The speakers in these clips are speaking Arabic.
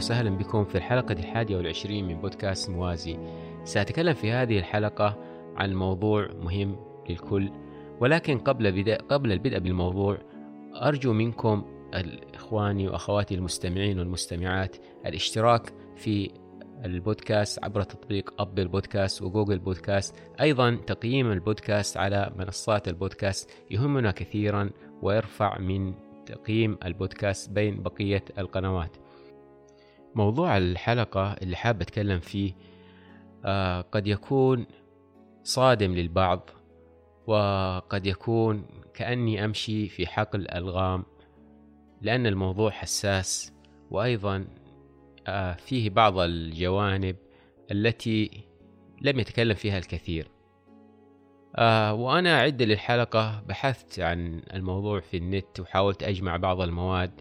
وسهلا بكم في الحلقة الحادية والعشرين من بودكاست موازي. سأتكلم في هذه الحلقة عن موضوع مهم للكل ولكن قبل بدأ قبل البدء بالموضوع أرجو منكم إخواني وأخواتي المستمعين والمستمعات الاشتراك في البودكاست عبر تطبيق أبل بودكاست وجوجل بودكاست. أيضا تقييم البودكاست على منصات البودكاست يهمنا كثيرا ويرفع من تقييم البودكاست بين بقية القنوات. موضوع الحلقة اللي حاب أتكلم فيه آه قد يكون صادم للبعض وقد يكون كأني أمشي في حقل ألغام لأن الموضوع حساس وأيضا آه فيه بعض الجوانب التي لم يتكلم فيها الكثير. آه وأنا أعد للحلقة بحثت عن الموضوع في النت وحاولت أجمع بعض المواد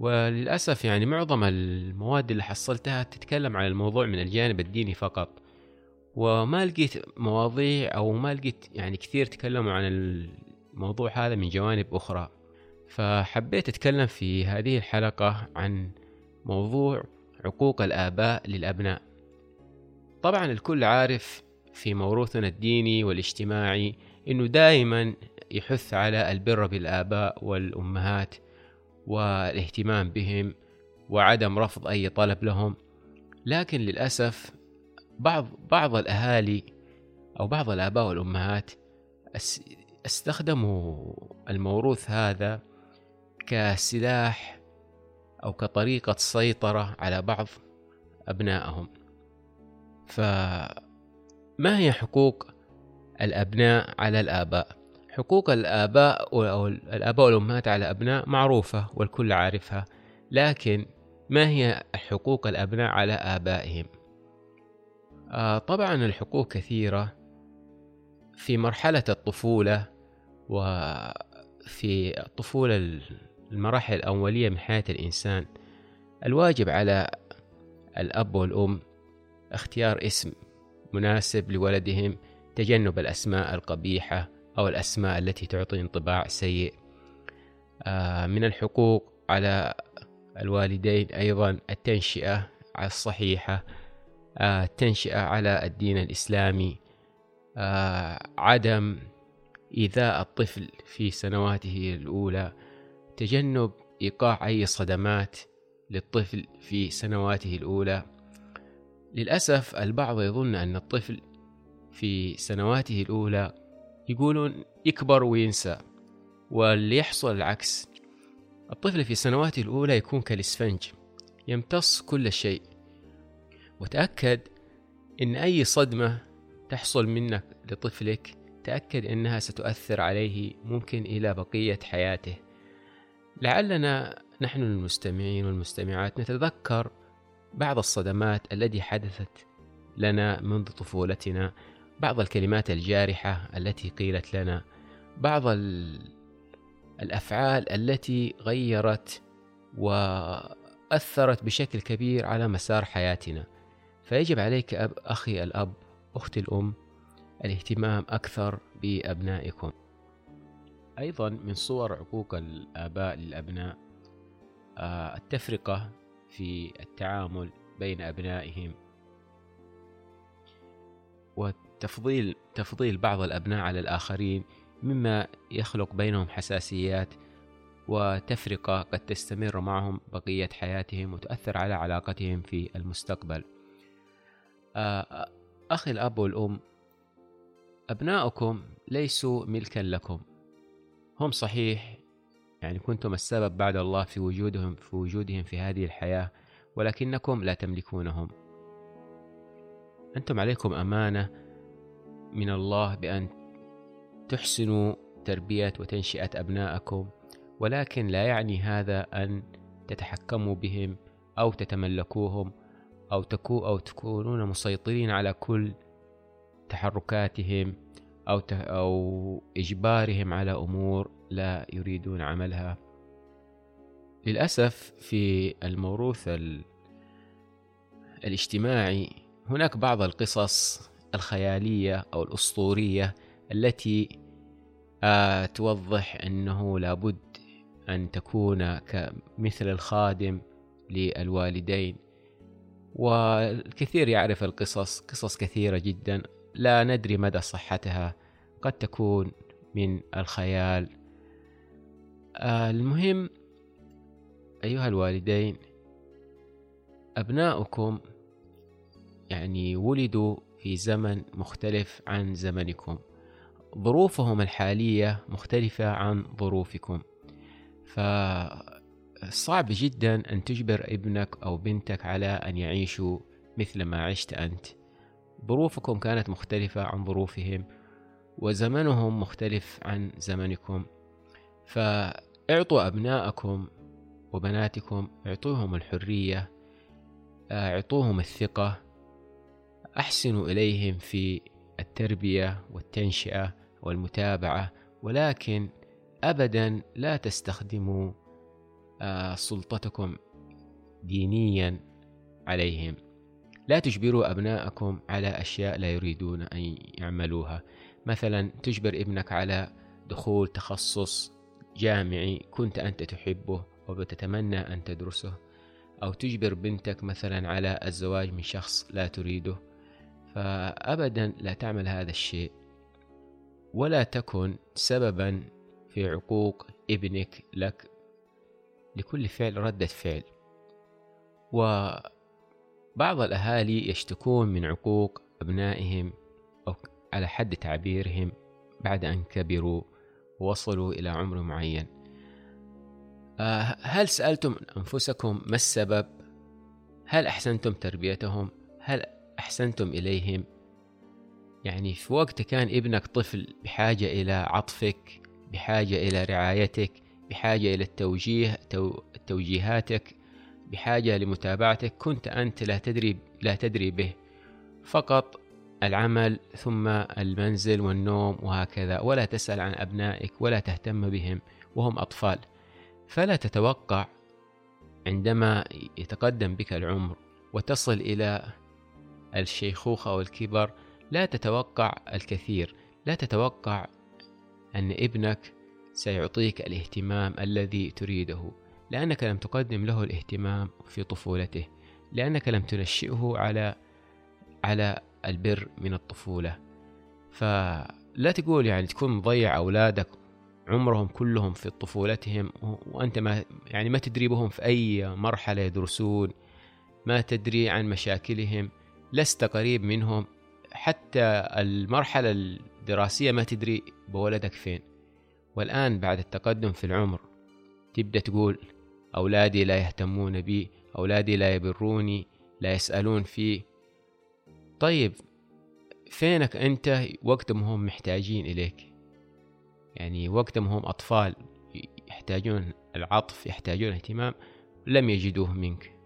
وللأسف يعني معظم المواد اللي حصلتها تتكلم عن الموضوع من الجانب الديني فقط. وما لقيت مواضيع أو ما لقيت يعني كثير تكلموا عن الموضوع هذا من جوانب أخرى. فحبيت أتكلم في هذه الحلقة عن موضوع عقوق الآباء للأبناء. طبعا الكل عارف في موروثنا الديني والاجتماعي إنه دائما يحث على البر بالآباء والأمهات. والاهتمام بهم وعدم رفض أي طلب لهم لكن للأسف بعض بعض الأهالي أو بعض الآباء والأمهات استخدموا الموروث هذا كسلاح أو كطريقة سيطرة على بعض أبنائهم فما هي حقوق الأبناء على الآباء؟ حقوق الآباء أو الآباء والأمهات على الأبناء معروفة والكل عارفها لكن ما هي حقوق الأبناء على آبائهم؟ آه طبعا الحقوق كثيرة في مرحلة الطفولة وفي الطفولة المراحل الأولية من حياة الإنسان الواجب على الأب والأم اختيار اسم مناسب لولدهم تجنب الأسماء القبيحة أو الأسماء التي تعطي انطباع سيء. آه، من الحقوق على الوالدين أيضا التنشئة الصحيحة آه، التنشئة على الدين الإسلامي آه، عدم إيذاء الطفل في سنواته الأولى تجنب إيقاع أي صدمات للطفل في سنواته الأولى. للأسف البعض يظن أن الطفل في سنواته الأولى يقولون يكبر وينسى واللي يحصل العكس. الطفل في سنواته الأولى يكون كالإسفنج يمتص كل شيء. وتأكد إن أي صدمة تحصل منك لطفلك تأكد إنها ستؤثر عليه ممكن إلى بقية حياته. لعلنا نحن المستمعين والمستمعات نتذكر بعض الصدمات التي حدثت لنا منذ طفولتنا. بعض الكلمات الجارحة التي قيلت لنا بعض الأفعال التي غيرت وأثرت بشكل كبير على مسار حياتنا. فيجب عليك أب أخي الأب أختي الأم الاهتمام أكثر بأبنائكم. أيضا من صور عقوق الآباء للأبناء آه، التفرقة في التعامل بين أبنائهم. تفضيل بعض الأبناء على الآخرين مما يخلق بينهم حساسيات وتفرقة قد تستمر معهم بقية حياتهم وتؤثر على علاقتهم في المستقبل. آه، أخي الأب والأم أبناؤكم ليسوا ملكا لكم. هم صحيح يعني كنتم السبب بعد الله في وجودهم في وجودهم في هذه الحياة ولكنكم لا تملكونهم. أنتم عليكم أمانة من الله بأن تحسنوا تربية وتنشئة أبنائكم ولكن لا يعني هذا أن تتحكموا بهم أو تتملكوهم أو تكو أو تكونون مسيطرين على كل تحركاتهم أو أو إجبارهم على أمور لا يريدون عملها. للأسف في الموروث الاجتماعي هناك بعض القصص الخيالية أو الأسطورية التي آه، توضح أنه لابد أن تكون كمثل الخادم للوالدين. والكثير يعرف القصص قصص كثيرة جدا. لا ندري مدى صحتها. قد تكون من الخيال. آه، المهم أيها الوالدين أبناؤكم يعني ولدوا في زمن مختلف عن زمنكم. ظروفهم الحالية مختلفة عن ظروفكم. فصعب جدا أن تجبر ابنك أو بنتك على أن يعيشوا مثل ما عشت أنت. ظروفكم كانت مختلفة عن ظروفهم وزمنهم مختلف عن زمنكم. فاعطوا أبناءكم وبناتكم اعطوهم الحرية اعطوهم الثقة أحسنوا إليهم في التربية والتنشئة والمتابعة ولكن أبدا لا تستخدموا آه، سلطتكم دينيا عليهم. لا تجبروا أبناءكم على أشياء لا يريدون أن يعملوها. مثلا تجبر ابنك على دخول تخصص جامعي كنت أنت تحبه وبتتمنى أن تدرسه أو تجبر بنتك مثلا على الزواج من شخص لا تريده. فأبدا لا تعمل هذا الشيء ولا تكن سببا في عقوق ابنك لك لكل فعل ردة فعل وبعض الأهالي يشتكون من عقوق أبنائهم أو على حد تعبيرهم بعد أن كبروا ووصلوا إلى عمر معين آه، هل سألتم أنفسكم ما السبب؟ هل أحسنتم تربيتهم؟ هل أحسنتم إليهم؟ يعني في وقت كان ابنك طفل بحاجة إلى عطفك بحاجة إلى رعايتك بحاجة إلى التوجيه توجيهاتك بحاجة لمتابعتك كنت أنت لا تدري لا تدري به فقط العمل ثم المنزل والنوم وهكذا ولا تسأل عن أبنائك ولا تهتم بهم وهم أطفال فلا تتوقع عندما يتقدم بك العمر وتصل إلى الشيخوخة والكبر لا تتوقع الكثير. لا تتوقع أن ابنك سيعطيك الاهتمام الذي تريده لأنك لم تقدم له الاهتمام في طفولته لأنك لم تنشئه على على البر من الطفولة. فلا تقول يعني تكون مضيع أولادك عمرهم كلهم في طفولتهم وأنت ما يعني ما تدري بهم في أي مرحلة يدرسون ما تدري عن مشاكلهم. لست قريب منهم حتى المرحلة الدراسية ما تدري بولدك فين. والآن بعد التقدم في العمر تبدأ تقول أولادي لا يهتمون بي أولادي لا يبروني لا يسألون في. طيب فينك أنت؟ وقت ما هم محتاجين إليك. يعني وقت ما هم أطفال يحتاجون العطف يحتاجون اهتمام لم يجدوه منك.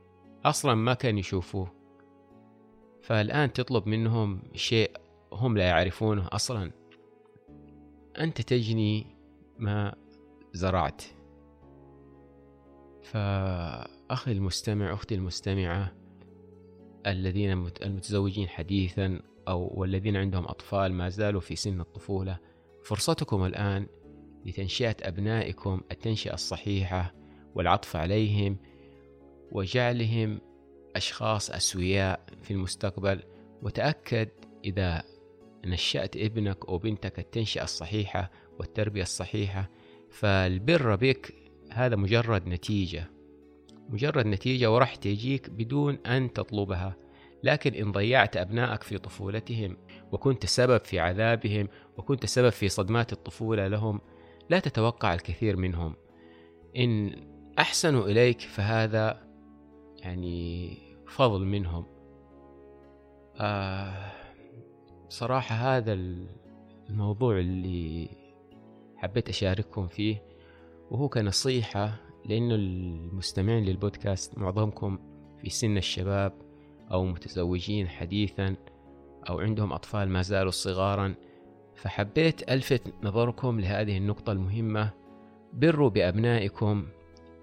أصلا ما كان يشوفوه. فالآن تطلب منهم شيء هم لا يعرفونه أصلا. أنت تجني ما زرعت. فأخي المستمع أختي المستمعة الذين المتزوجين حديثا أو والذين عندهم أطفال ما زالوا في سن الطفولة فرصتكم الآن لتنشئة أبنائكم التنشئة الصحيحة والعطف عليهم وجعلهم أشخاص أسوياء في المستقبل. وتأكد إذا نشأت ابنك أو بنتك التنشئة الصحيحة والتربية الصحيحة فالبر بك هذا مجرد نتيجة. مجرد نتيجة وراح تجيك بدون أن تطلبها. لكن إن ضيعت أبنائك في طفولتهم وكنت سبب في عذابهم وكنت سبب في صدمات الطفولة لهم لا تتوقع الكثير منهم. إن أحسنوا إليك فهذا يعني فضل منهم. آه صراحة هذا الموضوع اللي حبيت أشارككم فيه وهو كنصيحة لأنه المستمعين للبودكاست معظمكم في سن الشباب أو متزوجين حديثا أو عندهم أطفال ما زالوا صغارا فحبيت ألفت نظركم لهذه النقطة المهمة بروا بأبنائكم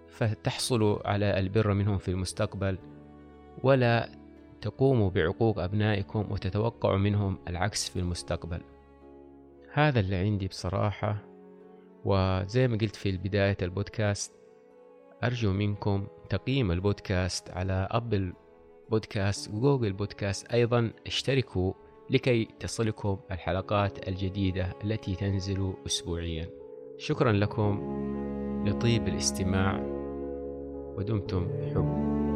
فتحصلوا على البر منهم في المستقبل ولا تقوموا بعقوق أبنائكم وتتوقعوا منهم العكس في المستقبل. هذا اللي عندي بصراحة وزي ما قلت في بداية البودكاست أرجو منكم تقييم البودكاست على أبل بودكاست وجوجل بودكاست أيضا اشتركوا لكي تصلكم الحلقات الجديدة التي تنزل أسبوعيا. شكرا لكم. لطيب الاستماع. ودمتم بحب.